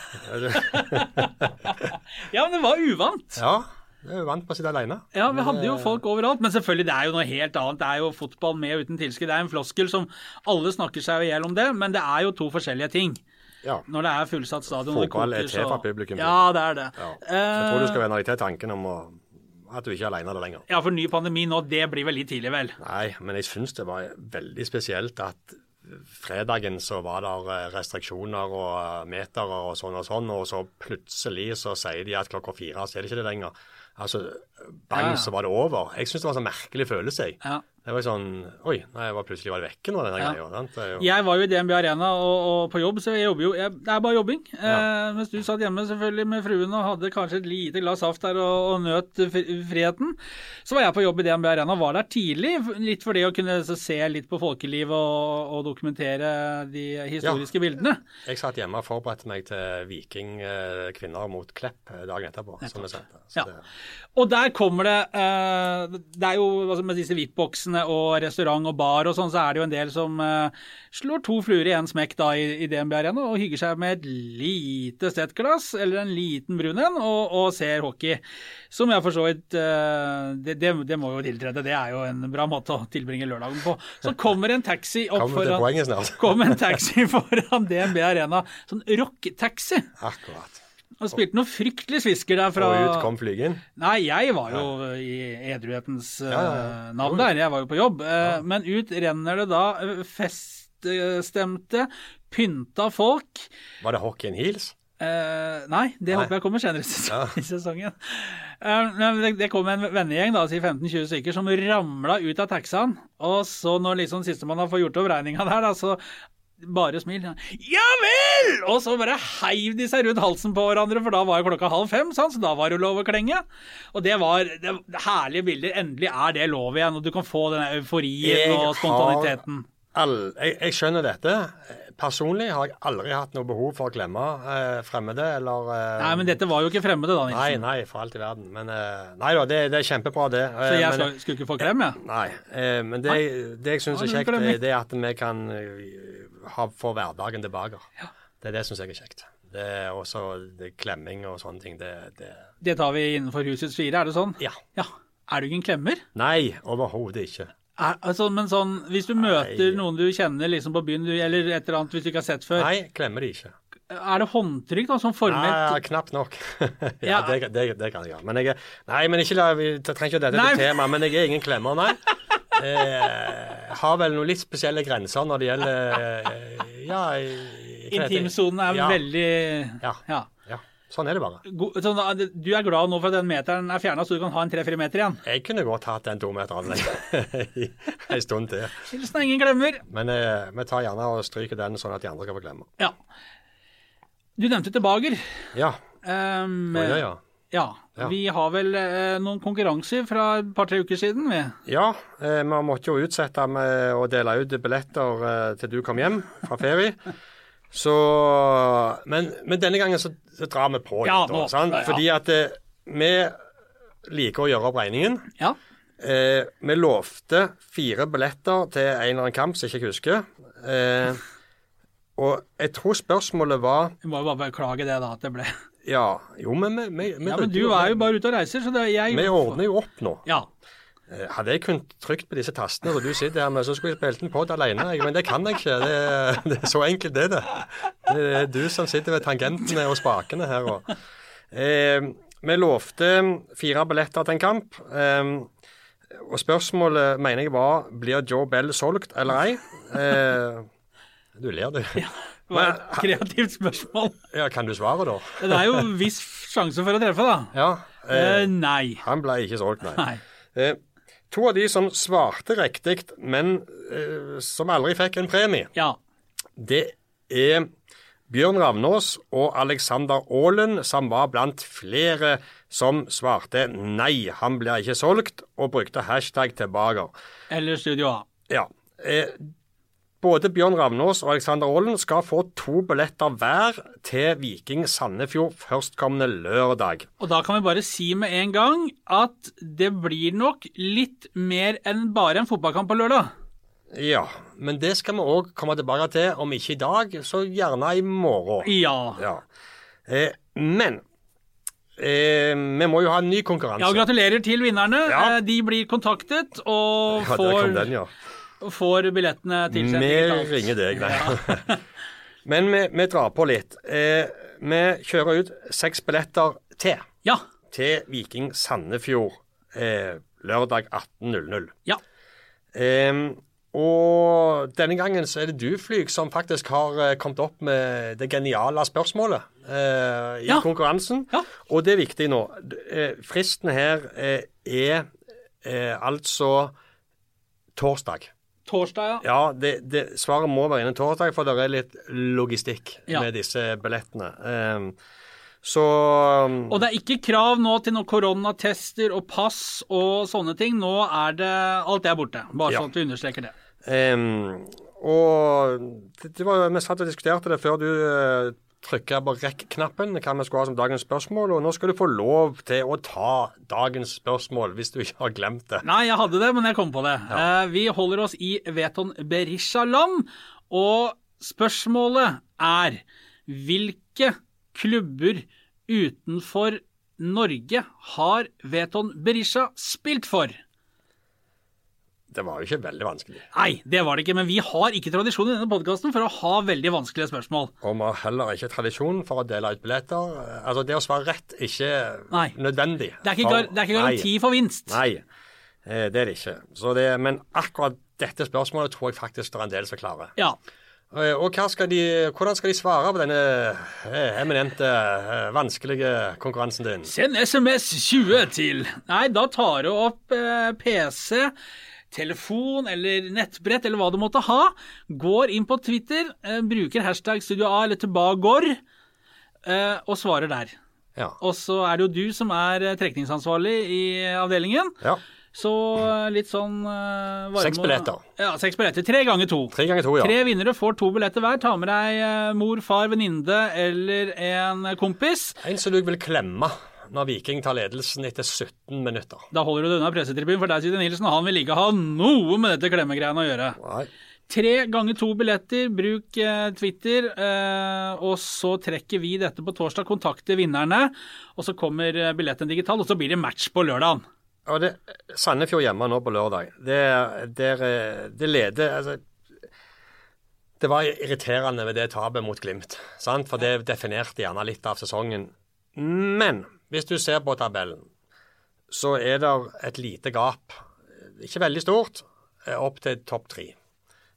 Ja, men det var uvant. Ja, det er uvant vant på å sitte alene. Ja, vi hadde jo folk overalt, men selvfølgelig, det er jo noe helt annet. Det er jo fotball med og uten tilskudd. Det er en floskel som alle snakker seg i hjel om det, men det er jo to forskjellige ting. Ja. Når det er fullsatt stadion Fotball er til for publikum. Ja, det er det. ja. Jeg tror du skal Eh, venne deg til tanken om å, at du ikke er alene der lenger. Ja, for ny pandemi nå, det blir vel litt tidlig, vel? Nei, men jeg syns det var veldig spesielt at fredagen så var det restriksjoner og metere og sånn og sånn, og så plutselig så sier de at klokka fire så er det ikke det lenger. Altså, bang, Ja, ja. så var det over. Jeg syns det var en sånn merkelig følelse. jeg. Ja. Det var sånn Oi, nei, jeg var plutselig var det vekke nå, denne greia. Det jo- Jeg var jo i DNB Arena og, og på jobb, så jeg jobber jo jeg, Det er bare jobbing. Eh, mens du satt hjemme selvfølgelig med fruen og hadde kanskje et lite glass saft der og, og nøt friheten. Så var jeg på jobb i DNB Arena og var der tidlig. Litt for det å kunne så se litt på folkelivet og, og dokumentere de historiske bildene. Jeg satt hjemme og forberedte meg til Viking eh, kvinner mot Klepp eh, dagen etterpå. som jeg sendte. Så det- Og der kommer det eh, Det er jo altså, Med disse VIP-boksene og restaurant og bar og sånn, så er det jo en del som eh, slår to fluer i én smekk da i, i DNB Arena og hygger seg med et lite stettglass eller en liten brun en og, og ser hockey. Som jeg for så vidt eh, det, det, det må jo tiltrede. Det er jo en bra måte å tilbringe lørdagen på. Så kommer en taxi opp foran en taxi foran DNB Arena. Sånn rock-taxi. Akkurat. Og spilte noe fryktelig svisker der fra Og ut kom flygen. Nei, jeg var jo i edruhetens uh, Ja, ja, ja. navn der. Jeg var jo på jobb. Eh, Men ut renner det da eh, feststemte, pynta folk. Var det hockey in heels? Uh, nei, det Nei. håper jeg kommer senere i sesongen. Ja. men det, det kom en vennegjeng, da, si 15-20 stykker, som ramla ut av taxaen. Og så når liksom sistemann har fått gjort opp regninga der, da, så bare smil. Ja vel! Og så bare heiv de seg rundt halsen på hverandre, for da var jo klokka halv fem, så da var det lov å klenge. Og det var det, herlige bilder. Endelig er det lov igjen, og du kan få den euforien Jeg og spontaniteten. all, jeg, jeg skjønner dette. Personlig har jeg aldri hatt noe behov for å klemme eh, fremmede eller eh, Nei, men dette var jo ikke fremmede, da, Nei, Nilsen. nei, for alt i verden. Men eh, nei da, det, det er kjempebra, det. Så jeg Eh, men- skal, skulle ikke få klem, jeg. Nei. Eh, men det, det jeg syns er kjekt, det, det er at vi kan eh, ha, få hverdagen tilbake. Det, er det syns jeg er kjekt. Det er også det, klemming og sånne ting. Det, det Det tar vi innenfor husets fire, er det sånn? Ja. Ja. Er du ikke en klemmer? Nei, overhodet ikke. Er, altså, men sånn, hvis du møter noen du kjenner liksom på byen, eller et eller annet hvis du ikke har sett før, Nei, klemmer de ikke. Er det håndtrykk da, som Nei, ja, knapt nok. ja, det, det, det kan jeg gjøre. Men jeg Nei, men ikke la vi trenger ikke dette til tema, men jeg er ingen klemmer, nei. Eh, har vel noen litt spesielle grenser når det gjelder eh, Ja? Intimsonen er ja, veldig Ja. ja. Ja. Sånn er det bare. God, sånn, du er glad nå for at den meteren er fjerna, så du kan ha en tre-fire meter igjen? Jeg kunne godt hatt den tometeren i en stund til. Hilsen ingen glemmer. Men eh, vi tar gjerne og stryker den, sånn at de andre kan få glemme. Ja. Du nevnte tilbaker. Ja. Um, Ja, ja, ja. ja. Vi har vel eh, noen konkurranser fra et par-tre uker siden, vi. Ja, eh, vi måtte jo utsette med å dele ut billetter eh, til du kom hjem fra ferie. Så Men, men denne gangen så, så drar vi på litt, Ja, da, nå- ja. Fordi at eh, vi liker å gjøre opp regningen. Ja. Eh, vi lovte fire billetter til en eller annen kamp som jeg ikke husker. Eh, og jeg tror spørsmålet var Vi må jo bare beklage det, da, at det ble Ja, jo, men vi, vi, vi Ja, men du er jo bare ute og reiser, så det er jeg Vi ordner jo opp nå. Ja. Eh, Hadde jeg kunnet trykt på disse tastene og du sitter her med, så skulle jeg spilt en pod alene. Men det kan jeg ikke. Det, er- det er så enkelt, det det. Det er du som sitter ved tangentene og spakene her. Og. Eh, vi lovte fire billetter til en kamp. Eh, og spørsmålet mener jeg var blir Joe Bell solgt eller ei. Eh, du ler, du. Det var et kreativt spørsmål. Ja, kan du svare, da? Det er jo en viss sjanse for å treffe, da. Ja. Eh, Eh, nei. han ble ikke solgt, nei. Nei. Eh, to av de som svarte riktig, men eh, som aldri fikk en premie, Ja. det er Bjørn Ravnås og Alexander Aalen, som var blant flere som svarte nei, han blir ikke solgt, og brukte hashtag tilbake. Eller Studio A. Ja. Eh, både Bjørn Ravnås og Alexander Aalen skal få to billetter hver til Viking Sandefjord førstkommende lørdag. Og da kan vi bare si med en gang at det blir nok litt mer enn bare en fotballkamp på lørdag. Ja, men det skal vi òg komme tilbake til, om ikke i dag, så gjerne i morgen. Ja. Ja. Eh, men eh, vi må jo ha en ny konkurranse. Ja, Gratulerer til vinnerne. Ja. Eh, De blir kontaktet og Ja, får, den, ja. Får billettene tilsendt Vi digitalt. ringer deg, nei. men vi, vi drar på litt. Eh, vi kjører ut seks billetter til Ja. til Viking Sandefjord eh, lørdag 18.00. Ja. Eh, og denne gangen så er det du, Flyg, som faktisk har eh, kommet opp med det geniale spørsmålet eh, i Ja. konkurransen. Ja. Og det er viktig nå. Eh, fristen her eh, er altså torsdag. Torsdag, ja. Ja, det, det, svaret må være innen torsdag, for det er litt logistikk Ja. med disse billettene. Um, så Og det er ikke krav nå til noen koronatester og pass og sånne ting. Nå er det Alt det er borte. Bare Ja. sånn at vi understreker det. Um, og det, det var, vi satt og diskuterte det før du uh, trykka på rekk-knappen, hva vi skulle ha som dagens spørsmål. Og nå skal du få lov til å ta dagens spørsmål, hvis du ikke har glemt det. Nei, jeg hadde det, men jeg kom på det. Eh, vi holder oss i Veton Berisha-land, og spørsmålet er hvilke klubber utenfor Norge har Veton Berisha spilt for? Det var jo ikke veldig vanskelig. Nei, det var det ikke, men vi har ikke tradisjon i denne podkasten for å ha veldig vanskelige spørsmål. Og vi har heller ikke tradisjon for å dele ut billetter. Altså, det å svare rett er ikke Nei. nødvendig. Det er ikke, for- det er ikke garanti Nei. for vinst. Nei, eh, det er det ikke. Så det, men akkurat dette spørsmålet tror jeg faktisk det er en del som klarer. Ja. Eh, Og skal de, hvordan skal de svare på denne eh, eminente, vanskelige konkurransen din? Send SMS 20 til Nei, da tar du opp eh, PC, telefon eller nettbrett eller hva du måtte ha. Går inn på Twitter, eh, bruker hashtag Studio A eller Tilbagård, eh, og svarer der. Ja. Og så er det jo du som er eh, trekningsansvarlig i avdelingen. ja. Så litt sånn uh, varme Seks billetter. Ja, seks billetter. Tre ganger to. Tre ganger to, ja. Tre vinnere får to billetter hver. Ta med deg mor, far, venninne eller en kompis. En som du vil klemme når Viking tar ledelsen etter 17 minutter. Da holder du deg unna pressetribunen, for der sitter Nilsen, og han vil ikke ha noe med dette klemmegreiene å gjøre. Nei. Tre ganger to billetter, bruk eh, Twitter, eh, og så trekker vi dette på torsdag, kontakter vinnerne, og så kommer eh, billetten digital, og så blir det match på lørdagen. Og det, Sandefjord hjemme nå på lørdag. Det, det, det leder altså, Det var irriterende med det tapet mot Glimt, sant? for det definerte gjerne litt av sesongen. Men hvis du ser på tabellen, så er det et lite gap, ikke veldig stort, opp til topp tre.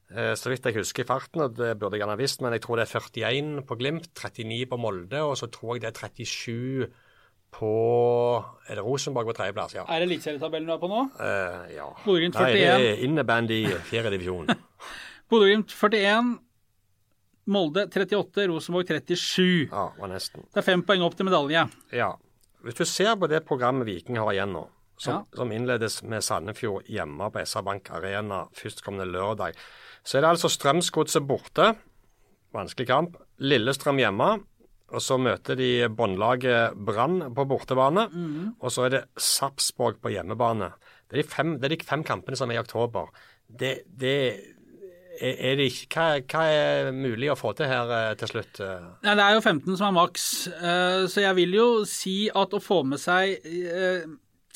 Eh, så vidt jeg husker i farten, og det burde jeg gjerne visst, men jeg tror det er 41 på Glimt, 39 på Molde, og så tror jeg det er 37 på Er det Rosenborg på tredjeplass? Ja. Er det eliteserietabellen du er på nå? Uh, ja. Bodø-Glimt 41. Nei, det er innebandy fjerde divisjon. Bodø-Glimt 41. Molde 38, Rosenborg 37. Ja, var nesten. Det er fem poeng opp til medalje. Ja. Hvis du ser på det programmet Viking har igjen nå, som, Ja. som innledes med Sandefjord hjemme på SR Bank Arena førstkommende lørdag, så er det altså Strømsgodset borte. Vanskelig kamp. Lillestrøm hjemme. Og så møter de båndlaget Brann på bortebane. Og så er det Sarpsborg på hjemmebane. Det er de fem, det er de fem kampene som er i oktober. Det, det er, det ikke hva, hva er mulig å få til her eh, til slutt? Ja, det er jo 15 som er maks, eh, så jeg vil jo si at å få med seg eh,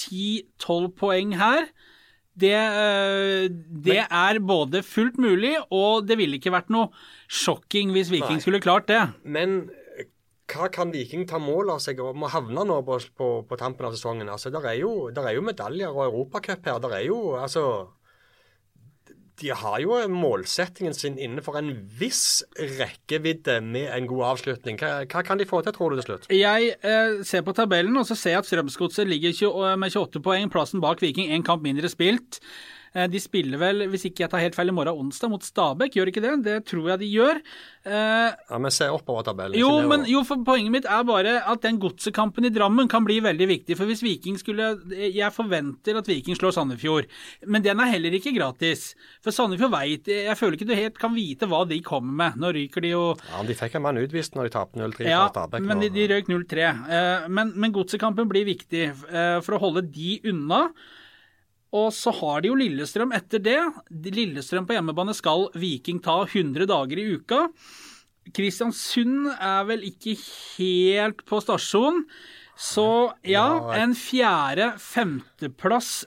10-12 poeng her, det, eh, det er både fullt mulig, og det ville ikke vært noe sjokking hvis Viking Nei. skulle klart det. Men eh, hva kan Viking ta mål av seg om å havne nå på, på, på tampen av sesongen? Altså, Der er jo, der er jo medaljer og europacup her. Der er jo altså De har jo målsettingen sin innenfor en viss rekkevidde med en god avslutning. Hva, hva kan de få til, tror du, til slutt? Jeg eh, ser på tabellen, og så ser jeg at Strømsgodset ligger 20, med 28 poeng, plassen bak Viking, én kamp mindre spilt. Eh, De spiller vel, hvis ikke jeg tar helt feil, i morgen onsdag mot Stabæk, gjør ikke det? Det tror jeg de gjør. Eh, Ja, Men se oppover tabellen. Jo, men jo, for poenget mitt er bare at den godsekampen i Drammen kan bli veldig viktig. For hvis Viking skulle Jeg forventer at Viking slår Sandefjord, men den er heller ikke gratis. For Sandefjord veit Jeg føler ikke du helt kan vite hva de kommer med. Nå ryker de jo Ja, De fikk en mann utvist når de tapte 0-3 ja, fra Stabæk. men de, de røyk 0-3. Eh, men men godsekampen blir viktig eh, for å holde de unna. Og så har de jo Lillestrøm etter det. Lillestrøm på hjemmebane skal Viking ta 100 dager i uka. Kristiansund er vel ikke helt på stasjon. Så ja, en fjerde-femteplass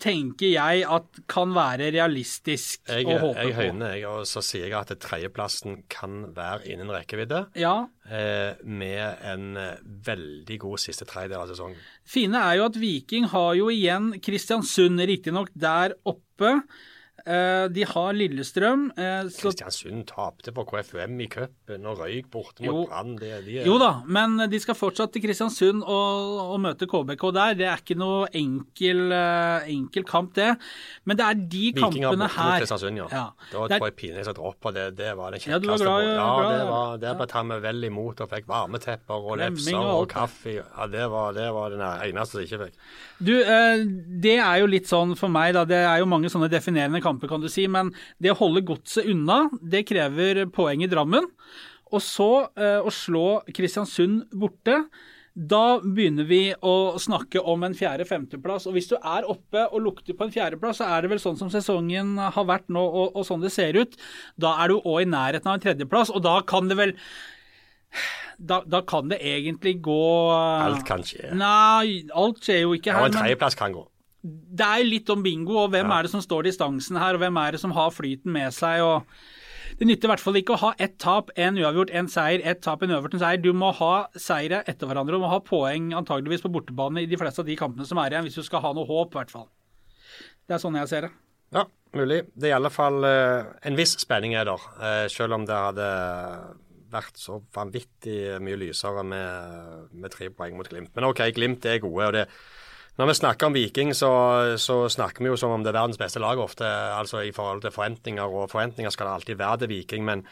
tenker jeg at kan være realistisk jeg, å håpe jeg på. høyner, jeg, og så sier jeg at tredjeplassen kan være innen rekkevidde. Ja, eh, med en eh, veldig god siste tredjedel av sesongen. fine er jo at Viking har jo igjen Kristiansund, riktignok der oppe. Eh, De har Lillestrøm. eh, Så, Kristiansund tapte for KFUM i cupen og røyk borte mot Brann. De er- jo da, men de skal fortsatt til Kristiansund og, og møte KBK der. Det er ikke noe enkel, eh, enkel kamp, det. Men det er de Viking kampene her Kristiansund, ja. Ja. Da Det tror jeg pinlig jeg droppa det. Det var det Ja, du var kjekkeste. glad- ja, glad- det var det ble tatt med vel imot og fikk varmetepper og lepser og og kaffe. Ja, det var det, var den eneste som ikke fikk. Du, eh, det er jo litt sånn for meg, da. Det er jo mange sånne definerende kamper, kan du si. Men det å holde godset unna, det krever poeng i Drammen. Og så eh, å slå Kristiansund borte. Da begynner vi å snakke om en fjerde-femteplass. Og hvis du er oppe og lukter på en fjerdeplass, så er det vel sånn som sesongen har vært nå, og, og sånn det ser ut. Da er du òg i nærheten av en tredjeplass, og da kan det vel da, da kan det egentlig gå Alt kan skje. Nei, alt skjer jo ikke Ja, her. og en tredjeplass kan gå. Det er litt om bingo, og hvem Ja. er det som står distansen her, og hvem er det som har flyten med seg. og Det nytter i hvert fall ikke å ha ett tap, én uavgjort, én seier, ett tap, en uavgjort, en seier. Du må ha seire etter hverandre og må ha poeng antageligvis på bortebane i de fleste av de kampene som er igjen, hvis du skal ha noe håp, i hvert fall. Det er sånn jeg ser det. Ja, mulig. Det er i alle fall eh, en viss spenning er der, eh, selv om det hadde vært så vanvittig mye lysere med, med tre poeng mot Glimt. Men OK, Glimt er gode. og det når vi snakker om Viking, så, så snakker vi jo som om det er verdens beste lag ofte, altså i forhold til forventninger. Og forventninger skal det alltid være til Viking, men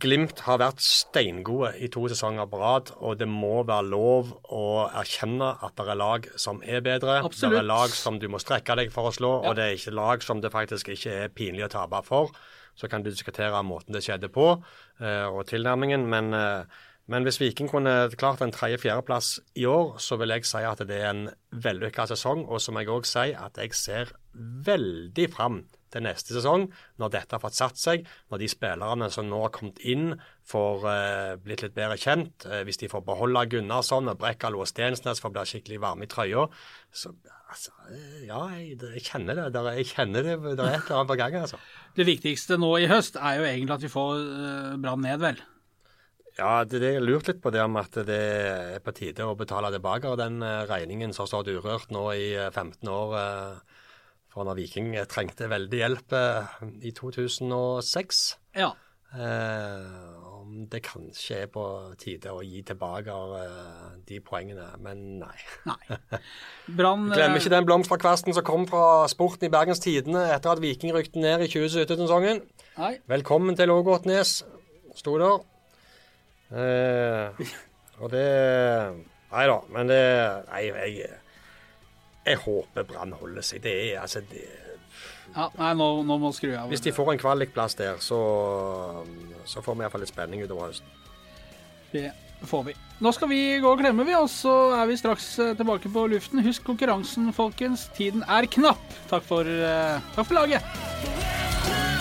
Glimt har vært steingode i to sesonger på rad, og det må være lov å erkjenne at det er lag som er bedre. Absolutt. Det er lag som du må strekke deg for å slå, Ja. og det er ikke lag som det faktisk ikke er pinlig å tape for. Så kan du diskutere måten det skjedde på, eh, og tilnærmingen, men, eh, men hvis Viking kunne klart en tredje-fjerdeplass i år, så vil jeg si at det er en vellykka sesong, og som jeg òg sier, at jeg ser veldig fram til neste sesong, når dette har fått satt seg, når de spillerne som nå har kommet inn, får eh, blitt litt bedre kjent, eh, hvis de får beholde Gunnarsson og Brekkalo og Stensnes får bli skikkelig varme i trøya, så altså, eh, ja, jeg, jeg kjenner det. Jeg kjenner det, det er et eller annet på gang, altså. Det viktigste nå i høst er jo egentlig at vi får uh, Brann ned, vel. Ja, det, det jeg lurte litt på det om at det er på tide å betale tilbake den eh, regningen som har stått urørt nå i eh, 15 år. eh, for når Viking eh, trengte veldig hjelp eh, i 2006. Ja. Eh, om det kanskje er på tide å gi tilbake eh, de poengene, men nei. Nei. Brann Glemmer eh, ikke den blomsterkvasten som kom fra Sporten i Bergens Tidende etter at Viking rykte ned i 2017-sesongen. Velkommen til Ågotnes, sto der. Eh, og det Nei da, men det Nei, jeg, jeg håper Brann holder seg. Det er altså det, Ja, nei, nå, nå må skru av. Hvis de får en kvalikplass der, så, så får vi iallfall litt spenning utover høsten. Det får vi. Nå skal vi gå og klemme, vi, og så er vi straks eh, tilbake på luften. Husk konkurransen, folkens. Tiden er knapp. Takk for, eh, takk for laget.